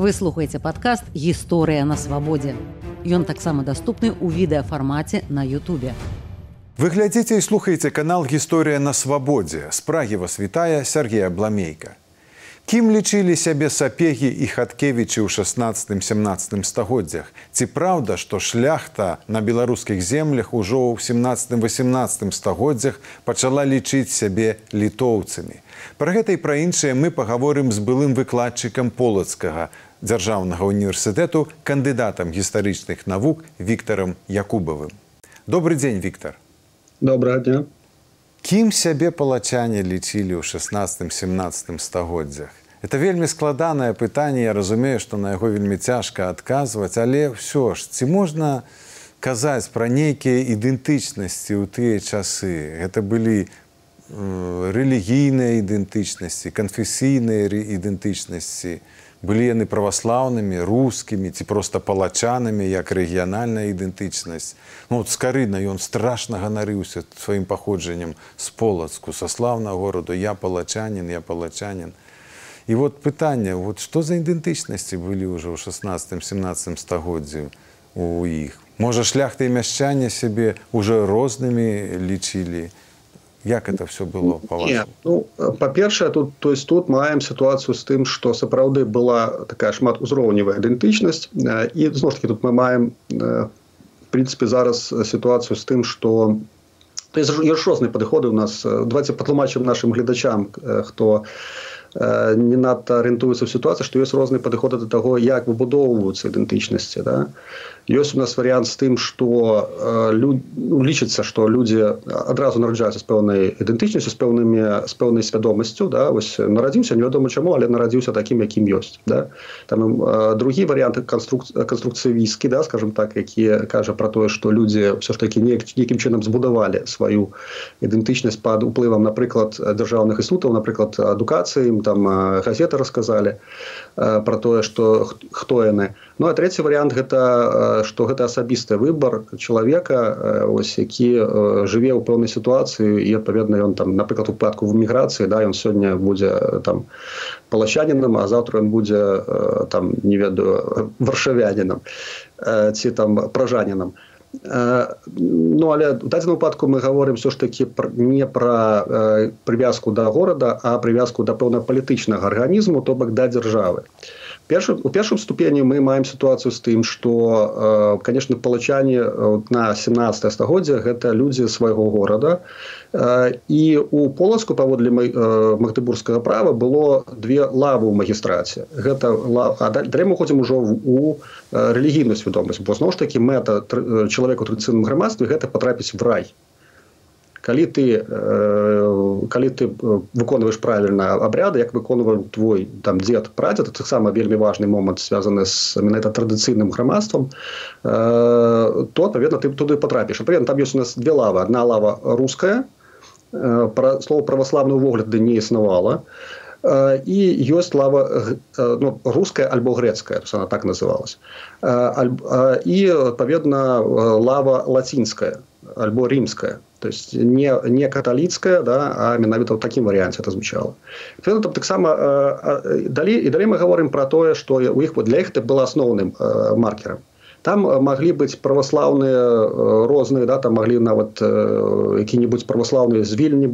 Вы слухаеце падкаст гісторыя на свабодзе. Ён таксама даступны ў відэафармаце на Ютубе. Вы глядзіце і слухаеце канал гісторыя на свабодзе. З прагі вас вітае Сергея Бламейка. Кім лічылі сябе сапегі і хаткевічы ў 16-17 стагоддзях. Ці праўда, што шляхта на беларускіх землях ужо ў 17-18 стагоддзях пачала лічыць сябе літоўцамі. Пра гэта і пра іншае мы пагаворым з былым выкладчыкам полацкага дзяржаўнага універсітэту кандыдатам гістарычных навук Віктарам Якубавым. Добры дзень, Віктор. Добрый дня. Кім сябе палачане лічылі ў 16-17 стагоддзях. Это вельмі складанае пытанне, я разумею, што на яго вельмі цяжка адказваць, але ўсё ж ці можна казаць пра нейкія ідэнтычнасці ў тыя часы. Гэта былі э, рэлігійныя ідэнтычнасці, канфесійныя ідэнтычнасці, былі яны праваслаўнымі, рускімі ці проста палачанамі, як рэгіянальная ідэнтычнасць. Ну, скарына ён страшна ганарыўся сваім паходжаннем з полацку, са слаўна гораду, я палачанін, я палачанін. І вот пытанне вот што за ідэнтычнасці былі ўжо ў 16-17 стагоддзі у іх. Можа шляхты і мяшчане сябе ўжо рознымі лічылі. Як это все было ну, па-першае тут то есть тут маем сітуацыю з тым што сапраўды была такая шмат узроўневая ідэнтычнасць і зноў таки тут мы маем в прынцыпе зараз сітуацыю з тым што ёсць розныя падыходы у нас давайте патлумачым нашим гледачам хто не надта арыентуецца ў сітуацыі што ёсць розныя падыходы да таго як выбудоўваюцца ідэнтычнасці да? Ёсць у нас варыянт з тым што лю... ну, лічыцца што людзі адразу нараджаюцца з пэўнай ідэнтычнасцю з пэўнымі з пэўнай свядомасцю да? Вось нарадзіўся невядома чаму але нарадзіўся такім якім ёсць да? Там другі варыянт канструкц канструкцыйвійскі да скажем так які кажа про тое што людзі ўсё ж такі неяк нейкім чынам збудавалі сваю ідэнтычнасць пад уплывам напрыклад дзяржаўных істутаў напрыклад адукацыі там газеты расказалі про тое что хто яны. Ну а третий вариант гэта что гэта асабісты выбор человека ось які жыве ў пэўнай сітуацыі і адпаведна ён там напрыклад упадку в міграцыі да ён сёння будзе там палачанінам а завтра он будзе там не ведаю варшавянінам ці там пражанінам. то Ну але у дадзеным выпадку мы гаворым все ж таки не пра прывязку да горада, а прывязку да пэўна палітычнага арганізму, то бок да дзяржавы першым у першым ступені мы маем сітуацыю з тым што э, конечно палачане э, на 17 стагоддзя гэта людзі свайго горада. Э, і у полацку паводле магдыбургскага права было две лавы ў магістраце гэта мы ходзім ужо у рэлігійную свядомасць бо зноў ж таки мэта чалавеку традыцыйным грамадстве гэта патрапіць в рай калі ты э, калі ты выконваеш правільна абряды як выконваў твой там дзед прадзед таксама вельмі важны момант звязаны з менавіта традыцыйным грамадствам э, то адпаведна ты туды потрапіш пры там ёсць у нас две лавы одна лава руская пра слово праваславны ўвогляды не існавала і ёсць лава ну, руская альбо грецкая она так называлась. І адпаведна лава лацінская альбо рімская то есть не не каталіцкая да а менавіта в такім варианте это звучало. Там таксама далей і далей мы говорим про тое что у іх для іх это было асноўным маркером там могли быть праваслаўныя розныя да там могли нават які-нибудь праваслаўныя з вільні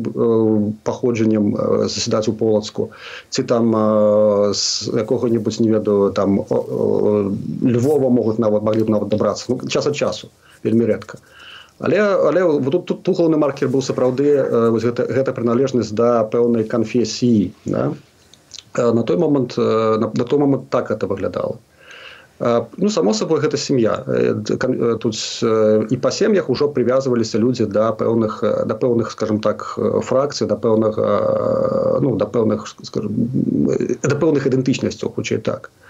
паходжаннем заседаць у полацку ці там з якога-нибудь не ведаю там Львова могуць нават могли б нават добрацца ну, час ад часу вельмі рэдка Але але тут, тут тухалны маркер быў сапраўды гэта, гэта прыналежнасць да пэўнай канфесіі да? на той момант на, на той момант так это выглядала ну само собой гэта сям'я тут і па сем'ях ужо прывязваліся людзі да пэўных да пэўных скажем так фракцый да пэўнага ну да пэўных скажем, да пэўных ідэнтычнасцяў хутчэй так. то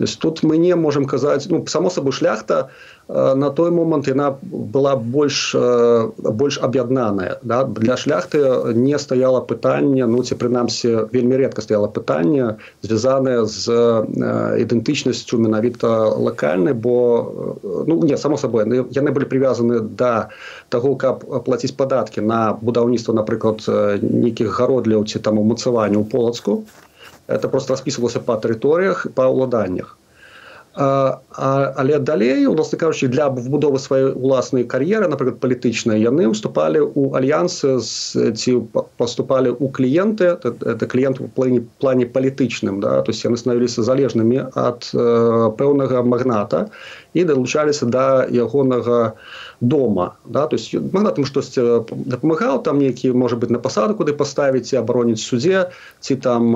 есть тут мы не можемм казаць ну само собой шляхта Э, на той момант яна была больш э, больш аб'яднаная да? для шляхты не стаяла пытанне ну ці прынамсі вельмі редка стаяла пытанне звязанае з ідэнтычнасцю менавіта лакальнай бо ну не само сабой яны былі прывязаны да таго каб плаціць падаткі на будаўніцтва напрыклад нейкіх гародляў ці там умацаванняў полацку это просто распісвалася па тэрыторыях па ўладаннях але далей уласна кажучы для вбудовы сваёй уласнай кар'еры напрыклад палітычнай яны ўступалі ў альянсы ці паступалі ў кліенты это кліент у плане плане палітычным да то есть яны станавіліся залежнымі ад э, пэўнага магната і далучаліся да ягонага дома. Да то есть магнатам штосьці дапамагаў там нейкі можа быть на пасаду куды паставіць і абароніць суддзе ці там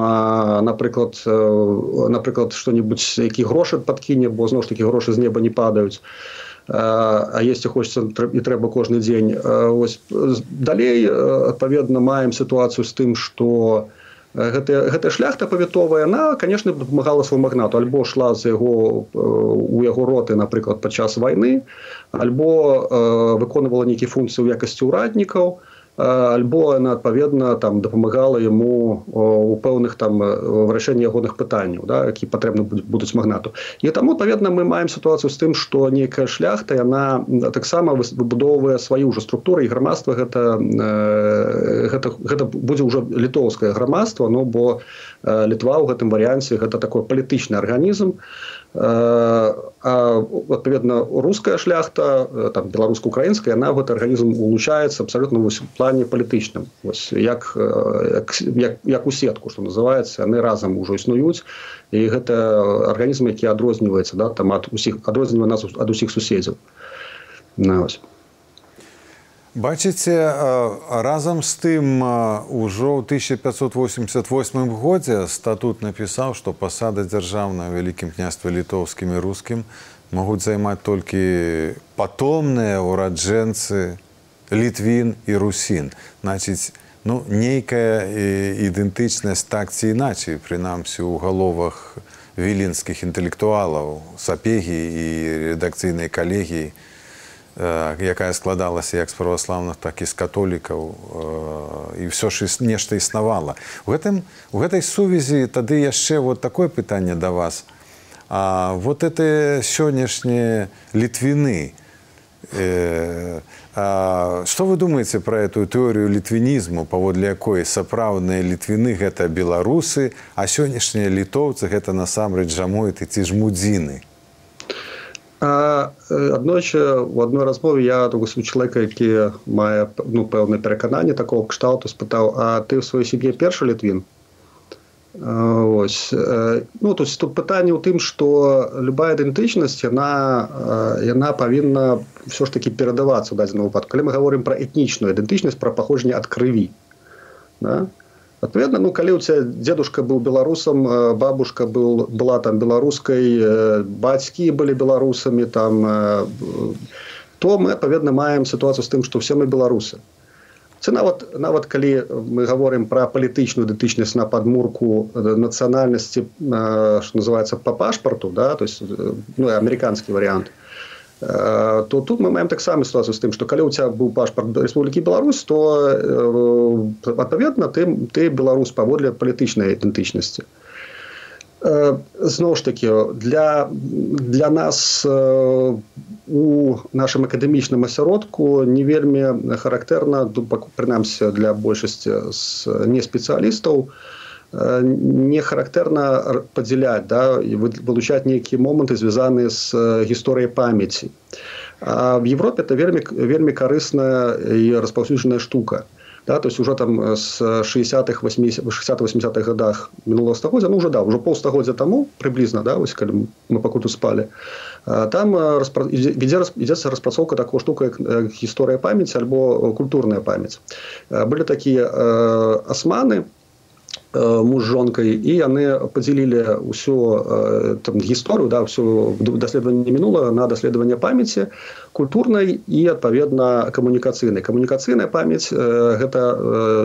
напрыклад напрыклад что-нибудь які грошы падкіне бо зноў ж таки грошы з неба не падаюць. А есці хочется і трэба кожны дзень. Ось далей адпаведна маем сітуацыю з тым что у гэта, гэта шляхта павятовая она конечно дапамагала свой магнату. Альбо шла з яго у яго роты напрыклад падчас войны альбо э, выконывала нейкі функцыі ў якасці ўраднікаў альбо яна адпаведна там дапамагала яму у пэўных там вырашэнні ягоных пытанняў да, які патрэбны будуць магнату. І таму адпаведна мы маем сітуацыю з тым што нейкая шляхта яна таксама выбудоўвае сваю ўжо структуры і грамадства гэта гэта, гэта будзе ўжо літоўскае грамадства но бо літва ў гэтым варыянце гэта такой палітычны арганізм адпаведна руская шляхта там беларуска-украінская яна гэты арганізм улучаецца абсалютна плане палітычным як, як, як, як у сетку што называецца яны разам ужо існуюць і гэта арганізм які адрозніваецца да, там ад усіх адрознівае нас ад усіх суседзяў на ось Бачыце, разам з тым ужо ў 1588 годзе статут напісаў, што пасада дзяржаўна вялікім княстве літоўскім і рускім могуць займаць толькі патомныя ўраджэнцы літвін і русін. Значыць, ну, нейкая ідэнтычнасць так ці іначай, прынамсі ў галовах віленскіх інтэлектуалаў, сапегі і рэдакцыйнай калегіі, якая складалася як з праваслаўных так і з католікаў і ўсё ж нешта існавала. У гэтым у гэтай сувязі тады яшчэ вот такое пытанне да вас. А вот это сённяшнія літвіны э, а, что вы думаете про эту тэорію літвінізму паводле якой сапраўдныя літвіны гэта беларусы а сённяшнія літоўцы гэта насамрэч жамуеты ці ж мудзіны аднойчы у адной размове я у чалавека які мае ну пэўнае перакананне такого кшталту спытаў а ты ў сваёй сям'е першы літвін ось ну то тут пытанне ў тым что любая ідэнтычнасць яна яна павінна все ж таки перадавацца ў дадзеным выпадку калі мы говорим про этнічную ідэнтычнасць про паходжанне ад крыві да? Адпаведна, ну калі у ця дзедушка быў беларусам, бабушка был, была там беларускай, бацькі былі беларусамі там, то мы адпаведна маем сітуацыю з тым, што ўсе мы беларусы. Це нават, нават калі мы гаворым пра палітычную дытычнасць на падмурку нацыянальнасці, што называецца па пашпарту, да? то есть, ну, амерыканскі варыянт, то тут мы маем таксама сітуацыю з тым што калі ў цябе быў пашпарт Рэспублікі Беларусь то адпаведна ты ты беларус паводле палітычнай ідэнтычнасці зноў ж таки для для нас у нашым акадэмічным асяродку не вельмі характэрна прынамсі для большасці з неспецыялістаў у не характэрна падзяляць да, і вылучаць нейкія моманты звязаныя з гісторыяй памяці. А в Европе это вельмі, вельмі карысная і распаўсюджаная штука. Да, то есть уже там с 60-х 60-80-х годах минулого стагоддзя ну уже да уже полстагоддзя тому приблизно да вось калі мы пакуту спали там распра... ідзе ідзецца распрацоўка такого штука як гісторыя памяці альбо культурная памяць былі такія э, асманы муж жонкай і яны подзялілі ўсю там гісторыю да ўсё даследаванне мінула на даследаванне памяці культурнай і адпаведна камунікацыйнай камунікацыйная памяць гэта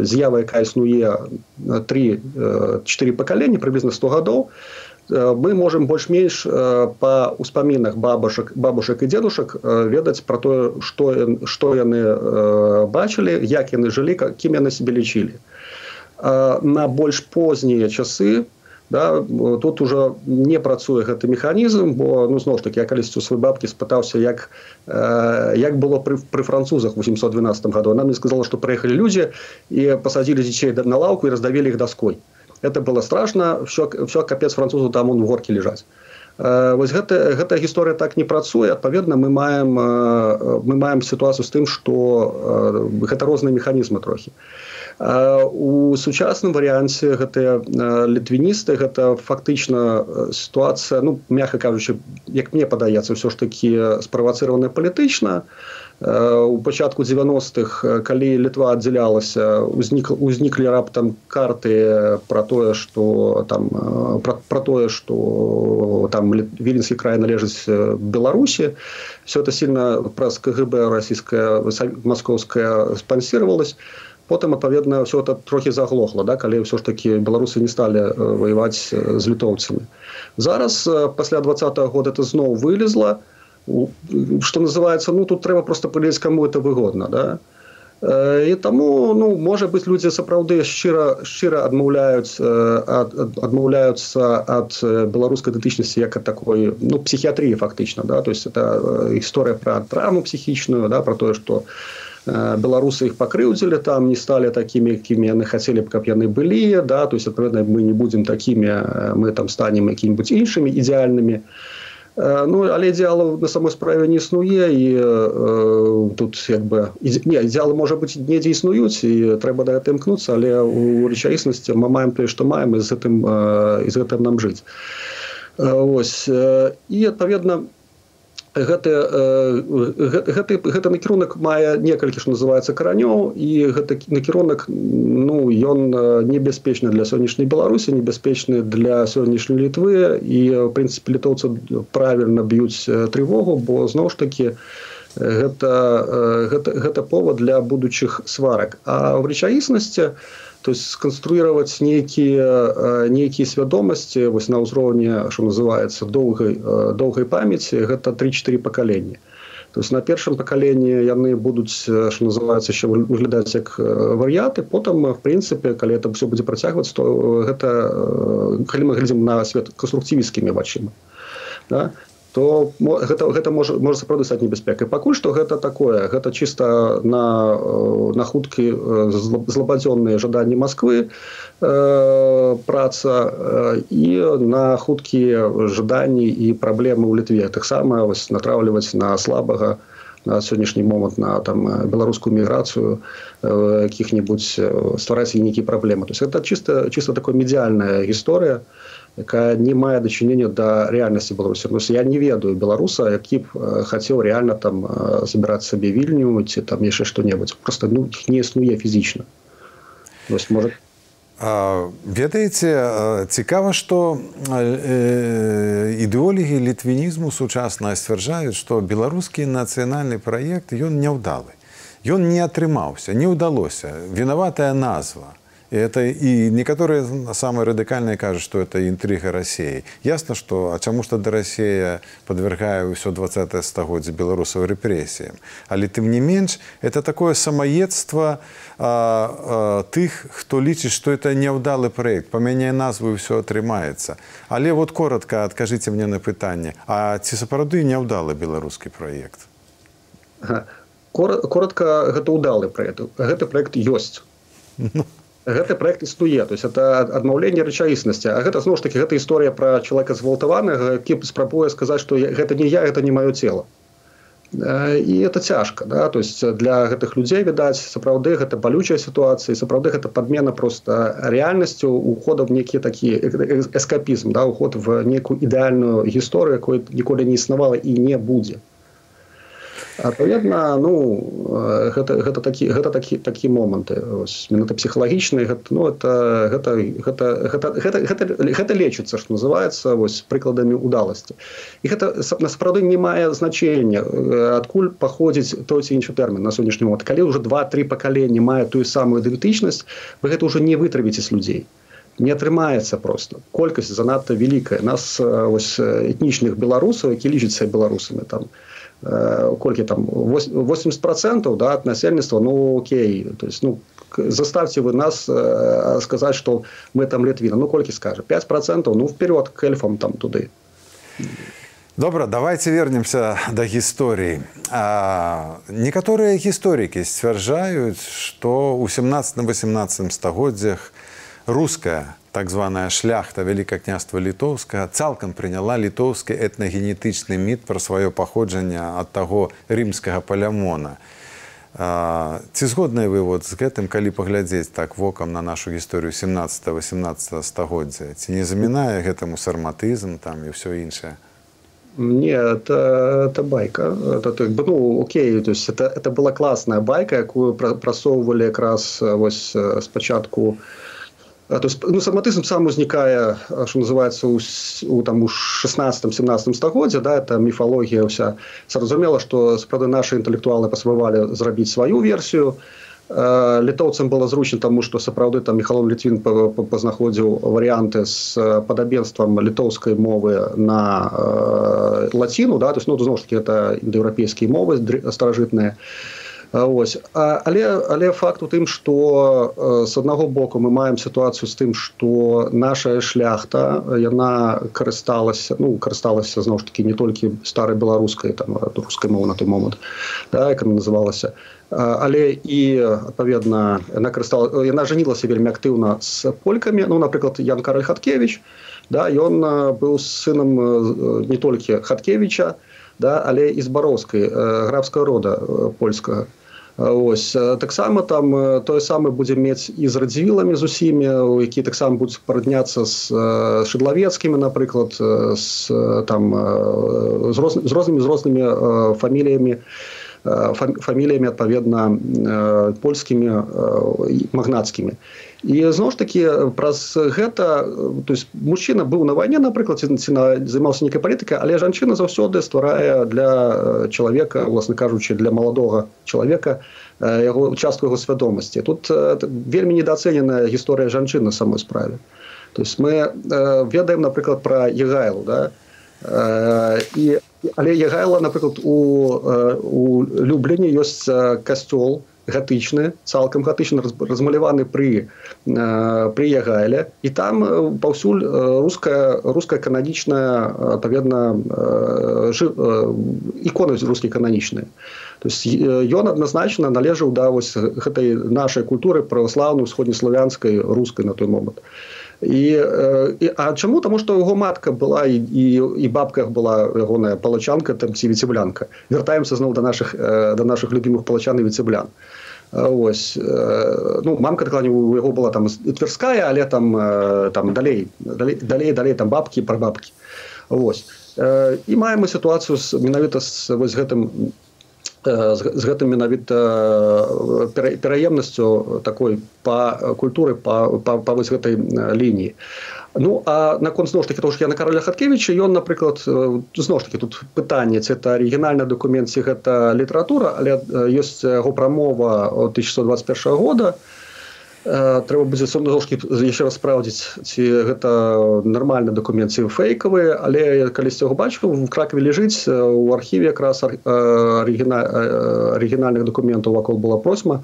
з'ява якая існуе три четыре пакалення прыблізна 100 гадоў мы можем больш-менш па ўспамінах бабушак бабушак і дзедушак ведаць про тое што што яны бачылі як яны жылі кім яны себе лічылі на больш познія часы да, тут уже не працуе гэты механізм бо ну зноў ж таки я калісьці у свой бабкі спытаўся як як было пры, пры французах 812 году она мне сказала что прыехалі людзі і пасадзілі дзяцей на лаўку і раздавілі іх даской это было страшно все все капец французу там он в горке лежаць. Вось гэта гэта гісторыя так не працуе. Адпаведна мы маем мы маем сітуацыю з тым што гэта розныя механізмы трохі у сучасным варыянце гэтыя літвіністы гэта фактычна сітуацыя ну мягка кажучы як мне падаецца ўсё ж такі справацыраваная палітычна. У пачатку 90-х калі літва аддзялялася узнік узніклі раптам карты про тое что там про, тое что там віленскі край належыць беларусі все это сильно праз кгб расійская московская спансировалась потым адпаведна все это трохі заглохла да калі ўсё ж таки беларусы не сталі воеваць з літоўцамі. Зараз пасля двадцатого года это зноў вылезла. То что называется ну тут трэба просто палез кому это выгодно да. І таму ну можа быть людзі сапраўды шчыра шчыра адмаўляюць ад, адмаўляюцца ад беларускай датычнасці як такой ну псіхіятрыі фактычна да. То есть это гісторыя про травму псіхічную да про тое что беларусы іх пакрыўдзілі там не сталі такімі якімі яны хацелі б каб яны былі да то есть адпаведна мы не будзем такімі мы там станем якімі-нибудь іншымі ідэальнымі то Ну але ідэалу на самой справе не існуе і э, тут як бы не ідеалы можа быць недзе існуюць і трэба да гэта імкнуцца але у рэчаіснасці мы маем тое што маем і з гэтым і з гэтым нам жыць ось і адпаведна гэты, гэты, гэты накірунак мае некалькі ж называецца каранёў і гэты накірунак ну ён небяспечны для сённяшняй беларусі небяспечны для сённяшняй літвы і в прынцыпе літоўцы правільна б'юць трывогу бо зноў ж таки гэта гэта, гэта повод для будучых сварак. А в рэчаіснасці то то есть сконструировать некие некие свядомости вось на ўзроўні что называется доўгай доўгай памяти гэта 3-4 пакалення то есть на першым пакаленні яны будуць что называется еще выглядаць як варыяты потым в прынцыпе калі это все будзе працягваць то гэта калі мы глядзім на свет канструктывіскімі вачыма да? То гэта, гэта можа, можа сапраўды стаць небяспекай. Пакуль што гэта такое гэта чыста на на хуткі злабадзённыя жаданні Масквы э, праца э, і на хуткія жаданні і праблемы ў літве. Таксама натраўліваць на слабага на сённяшні момант на там беларускую міграцыю э, якіх-небудзь ствараць нейкія праблемы. То есть это чыста чыста такое медыяльная гісторыя то якая не мае дачынення да рэальнасці беларусі. Ну, я не ведаю беларуса які б хацеў реально там забіраць сабе вільню ці там яшчэ што-небудзь. Просто ну, не існуе фізічна. Может ведаеце цікава што ідэолегі літвінізму сучасна сцвярджаюць што беларускі нацыянальны праект ён няўдалы. Ён не атрымаўся не ўдалося. Вінаватая назва это и некоторые самые радикальные кажут, что это интрига России. Ясно, что а чему что до Россия подвергая все 20-е стагодие белорусов репрессиям. Але тем не меньше, это такое самоедство а, а, тых, кто лічит, что это неудалый проект. Поменяя назву и все отрымается. Але вот коротко откажите мне на питание. А ці сапраўды неудалы белорусский проект? Коротко, это удалый проект. Гэты проект есть. Гэты проект існуе. То есть это адмаўленне рэчаіснасці. А гэта зноў ж таки гэта гісторыя про человека згвалтаванага які спрабуе сказаць что гэта не я это не маё тело і это цяжка да? То есть для гэтых людзей відаць сапраўды гэта балючая сітуацыя сапраўды гэта подмена просто рэальнасцю ухода в некі такі эскапізм да? Уход в некую ідэальную гісторыю якой ніколі не існавала і не будзе адпаведна ну гэта гэта такі гэта такі такі моманты. Менавіта псіхалагічныя ну это гэта гэта гэта гэта гэта, гэта лечыцца што называется вось прыкладамі удаласці і гэта насправды не мае значення адкуль паходзіць той ці іншы тэрмін на сённяшні момант. Калі ўжо два-тры пакалення мае тую самую ідэнтычнасць вы гэта ўжо не вытравіце з людзей. Не атрымаецца просто колькасць занадта вялікая. Нас ось этнічных беларусаў які лічацца беларусамі там у Э, колькі там 80 процентов да, от насельніцтва ну окей то есть ну заставьте вы нас э, сказать что мы там літвіна ну колькі скажа 5 процентов ну вперед к эльфам там туды добра давайте вернемся до гісторыі некаторыя гісторыкі сцвярджаюць что у 17 18 стагоддзях руская так званая шляхта вялікакняства літоўскага цалкам прыняла літоўскі этнагенетычны міт пра сваё паходжанне ад таго рымскага палямона. Ці згодныя вы вот з гэтым калі паглядзець так вокам на нашу гісторыю 17-18 стагоддзя ці не замінае гэтаму сарматызм там і ўсё іншае Не, это, это байка. Это, бы, ну, окей, то есть это, это была классная байка, якую просовывали якраз ось спочатку то есть, ну, сарматызм сам узнікае что называется у, у там у 16-17 стагоддзя да это міфалогія вся зразумела что справды наши інтэлектуалы паспрабавалі зрабіць сваю версію літоўцам было зручна таму што сапраўды там михалон літвін пазнаходзіў варыянты з падабенствам літоўскай мовы на э, лаціну да то есть ну зноў таки это індаеўрапейскія мовы старажытныя Ось. А, але, але факт у тым, што з э, аднаго боку мы маем сітуацыю з тым, што наша шляхта яна карысталася ну, карысталася зноў ж такі не толькі старай беларускай там рускай мовы на той момант да, як называлася. Але і адпаведна яна карыстала яна жанілася вельмі актыўна з полькамі ну напрыклад ян караль хаткевич да ён быў сынам не толькі хаткевича да але і з бароўскай графская рода польскага. Ось таксама там тое самае будзе мець і з радзівіламі з усімі які таксама будуць парадняцца з шыдлавецкімі напрыклад з там з, роз, з рознымі з рознымі фаміліямі фаміліямі адпаведна польскімі магнацкімі і зноў ж таки праз гэта то есть мужчына быў на вайне напрыклад ці займаўся нейкай палітыкай але жанчына заўсёды стварае для чалавека власна кажучы для маладога чалавека яго частку яго свядомасці. Тут вельмі недоацэненая гісторыя жанчыны самой справе. То есть мы ведаем напрыклад про егайлу да? І але егайла напрыклад у у любленні ёсць касцёл гатычны цалкам гатычна размаляваны пры пры ягайле. І там паўсюль руская руская кананічная адпаведна іконы рускія кананічныя то есть ён адназначна належаў да вось гэтай нашай культуры праваслаўнай усходнеславянскай рускай на той момант. І, і а чаму? Таму што яго матка была і, і, і бабках была ягоная палачанка там ці віцеблянка. Вяртаемся зноў да наших да наших любімых палачан і віцеблян. Ось ну мамка такая у яго была там тверская але там там далей далей далей, далей там бабкі пра бабкі ось і маем сітуацыю з менавіта з вось гэтым з, з гэтым менавіта пераемнасцю такой па культуры па, па, па вось гэтай лініі. Ну а наконт зноў ж таки того ж я на кароля хаткевича ён напрыклад зноў ж таки тут пытанне ці это арыгінальны документ ці гэта літаратура але ёсць яго прамова 1121 года трэба будзе сумножкі яшчэ раз спраўдзіць ці гэта нармальны документ ці фейкавыя але калісьці яго бачу в кракве лежыць у архіве якраз арыгіна арыгінальных документаў вакол была просьма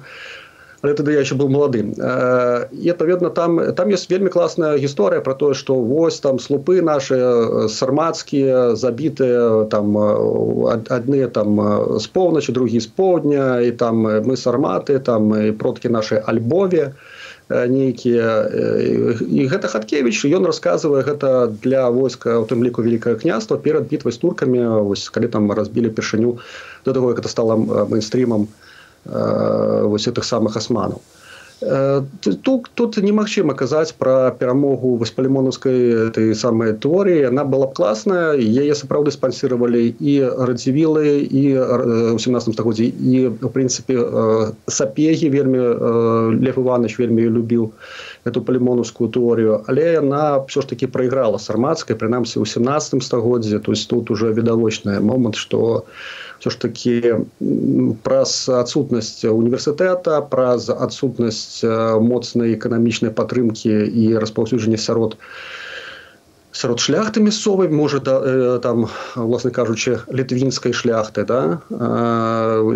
тады я еще был молодым і адпаведна там там есть вельмі класная гісторыя про тое что вось там слупы наши сармацкія забітыя там адны там з поўначы другі з поўдня і там мы сарматы там і продкі нашай альбове нейкія і гэта хаткевич ён рассказывае гэта для войска у тым ліку великкае княства перад бітвай з туркамі вось калі там разбілі першыню до того як это стала мейнстрімам вось гэтых самых асманаў. Тут, тут немагчыма казаць пра перамогу васпалімонаўскай той самай тэорыі. Яна была б класная яе сапраўды спансіравалі і радзівілы і у 17 стагоддзі і у прынцыпе сапегі вельмі лев иванович вельмі любіў эту палімонаўскую тэорыю. Але яна ўсё ж таки прайграла сармацкай прынамсі ў 17 стагоддзе то есть тут уже відавочная момант что у все ж таки праз адсутнасць універсітэта праз адсутнасць моцнай эканамічнай падтрымки і распаўсюджання сярод сярод шляхты мясцовай можа да, э, там власна кажучы літвінскай шляхты да?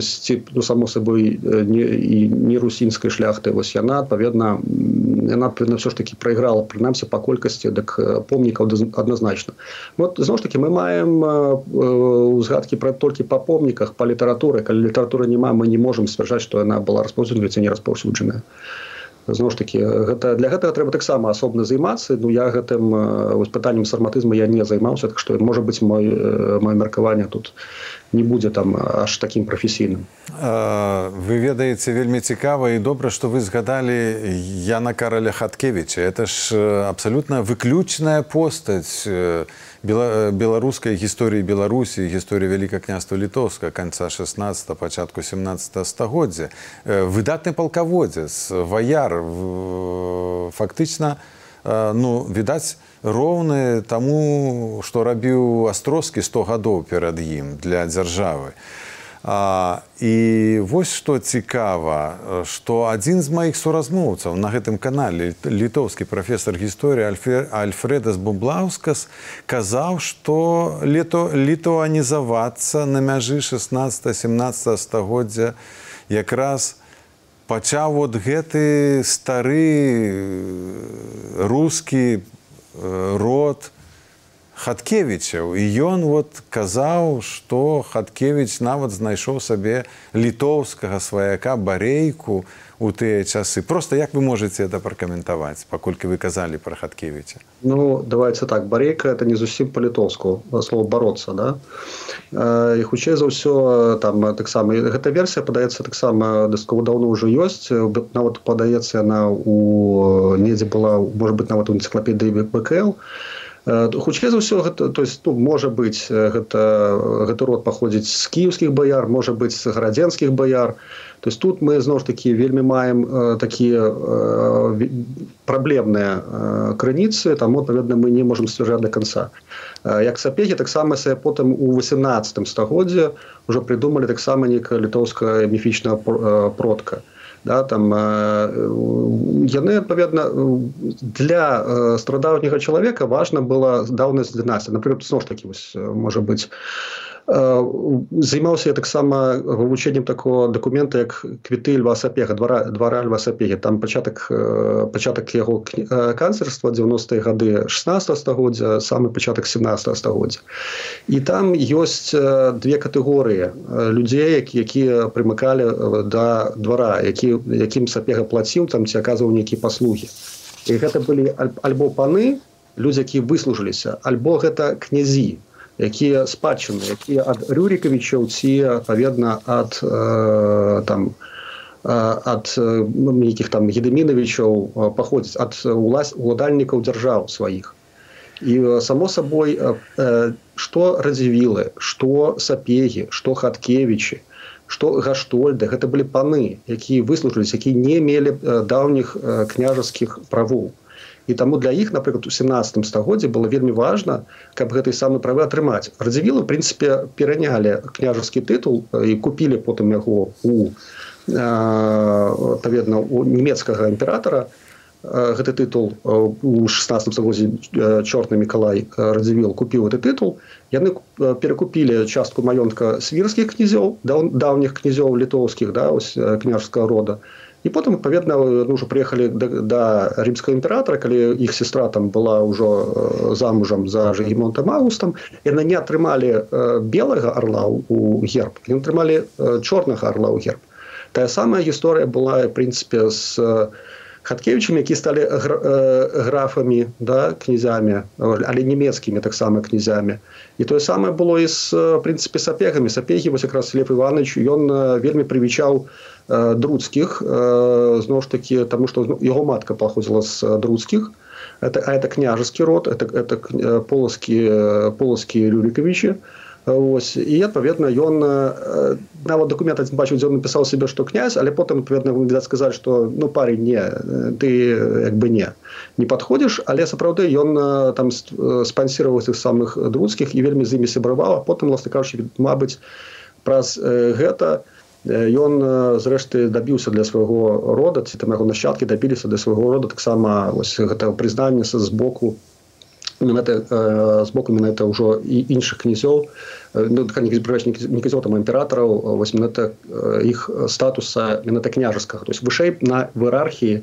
Ці ну, само сабой не, і не русінскай шляхты. Вось яна адпаведна яна на все ж таки прайграла прынамсі па колькасці дык помнікаў адназначна. Вот зноў ж таки мы маем узгадкі пра толькі па помніках па літаратуры. Калі літаратуры няма мы не можемм сцвярджаць што яна была распаўсюджваецца не распаўсюджаная зноў ж таки гэта для гэтага трэба таксама асобна займацца. Ну я гэтым вось пытаннем сарматызму я не займаўся так што можа быть мой мое меркаванне тут не будзе там аж таким прафесійным. Вы ведаеце вельмі цікава і добра што вы згадалі Яна караля хаткевича это ж абсалютна выключная постаць беларускай гісторыі беларусі гісторыі вяліка княства літоўска канца 16 пачатку 17 стагоддзя выдатны палкаводзец ваяр фактычна ну відаць роўны таму што рабіў астроскі 100 гадоў перад ім для дзяржавы а, і вось што цікава што адзін з маіх суразмоўцаў на гэтым канале літоўскі прафесор гісторыі альфредас бублаускас казаў што лето літуанізавацца на мяжы 16 17 стагоддзя якраз пачаў вот гэты стары рускі род хаткевічаў і ён вот казаў што хаткевич нават знайшоў сабе літоўскага сваяка барейку у тыя часы. Просто як вы можете это пракаментаваць паколькі вы казалі про хаткевича? Ну давайте так. Барейка это не зусім по-літоўску слово бороться да? І хутчэй за ўсё там таксама гэта версія падаецца таксама дыскова даўно ўжо ёсць. Нават падаецца яна у недзе была может быть нават у энцыклапедыі бкл хутчэй за ўсё гэта то есть ну, можа быць гэта гэты род паходзіць з кіеўскіх баяр можа быць з гарадзенскіх баяр то есть тут мы зноў ж такі вельмі маем э, такія э, праблемныя э, крыніцы там адпаведна мы не можемм сцвярджаць до конца э, як сапегі таксама се потым у 18 стагоддзе ўжо придумалі таксама некая літоўская міфічная э, продка. то да, там яны адпаведна для страдаўняга чалавека важна была даўнасць дынастыя напрыклад зноў ж такі вось можа быць займаўся я таксама вывучэннем такого документа як квіты льва сапега двара двара льва сапегі там пачатак пачатак яго канцерства 90-е гады 16 стагоддзя самы пачатак 17 стагоддзя. І там ёсць две катэгорыі людзей які якія прымыкалі да двара які якім сапега плаціў там ці аказваў нейкія паслугі. І гэта былі альбо паны людзі які выслужыліся альбо гэта князі якія спадчыны якія ад рюрікавічаў ці адпаведна ад э, там ад ну, нейкіх там гедемінавічаў паходзіць ад улас уладальнікаў дзяржаў сваіх. І само сабой што радзівілы што сапегі што хаткевічы што гаштольды гэта былі паны якія выслужыліся якія не мелі даўніх княжаскіх правоў і таму для іх напрыклад у 17 стагоддзе было вельмі важна каб гэтай самы правы атрымаць. Радзівілы прынцыпе перанялі княжаскі тытул і купілі потым яго у паведна у нямецкага імператора гэты тытул у 16 стагоддзе чорны мікалай радзівіл купіў гэты тытул. Яны перакупілі частку маёнтка свірскіх князёў даўніх князёў літоўскіх да ось княжскага рода. і і потым адпаведна ну, ўжо прыехалі да, да рымскага імператора калі іх сестра там была ўжо замужам за жгемонтам августам яны не атрымалі белага орла у герб ён атрымалі чорнага орла ў герб. Тая самая гісторыя была прынцыпе з хаткевичамі які сталі графамі да князямі але нямецкімі таксама князямі і тое самае было і з прынцыпе сапегамі сапегі вось якраз лев иванович ён вельмі прывічаў у друцкіх зноў ж такі таму што яго матка паходзіла з друцкіх это а это княжаскі род это это поласкі поласкі люрікавічы ось. І адпаведна ён нават документ бачыў дзе напісаў себе што князь але потым адпаведна відаць сказаць што ну парень не ты як бы не не падходзіш але сапраўды ён там спансіраваў тых самых друцкіх і вельмі з імі сябраваў потым ласна кажучы Мабыць праз гэта то ён зрэшты дабіўся для свайго рода ці там яго нашчадкі дабіліся для свайго рода таксама вось гэта прызнання з боку гэта з боку менавіта ўжо і іншых князёў ну, не казёў там імператараў вось менавіта іх статуса менавіта княжаскага то есть вышэй на іерархіі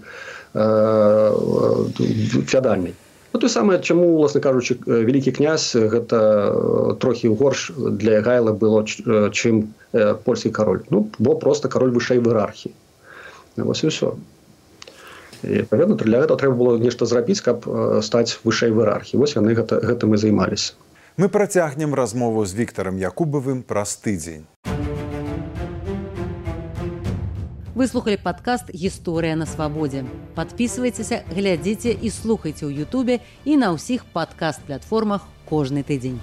феадальнай Ну, то самае чаму уласна кажучы вялікі князь гэта трохі горш для гайла было чым польскі кароль ну бо просто кароль вышэй в іерархіі вось і і паведна для этого трэба было нешта зрабіць каб стаць вышэй в іерархі вось яны гэта гэтым і займаліся. Мы працягнем размову з Віктором Якубавым праз тыдзень. Выслухали подкаст гісторыя на свабодзе подписывайтеся глядзіце і слухайте ў Ютубе і на ўсіх падкаст платформах кожны тыдзень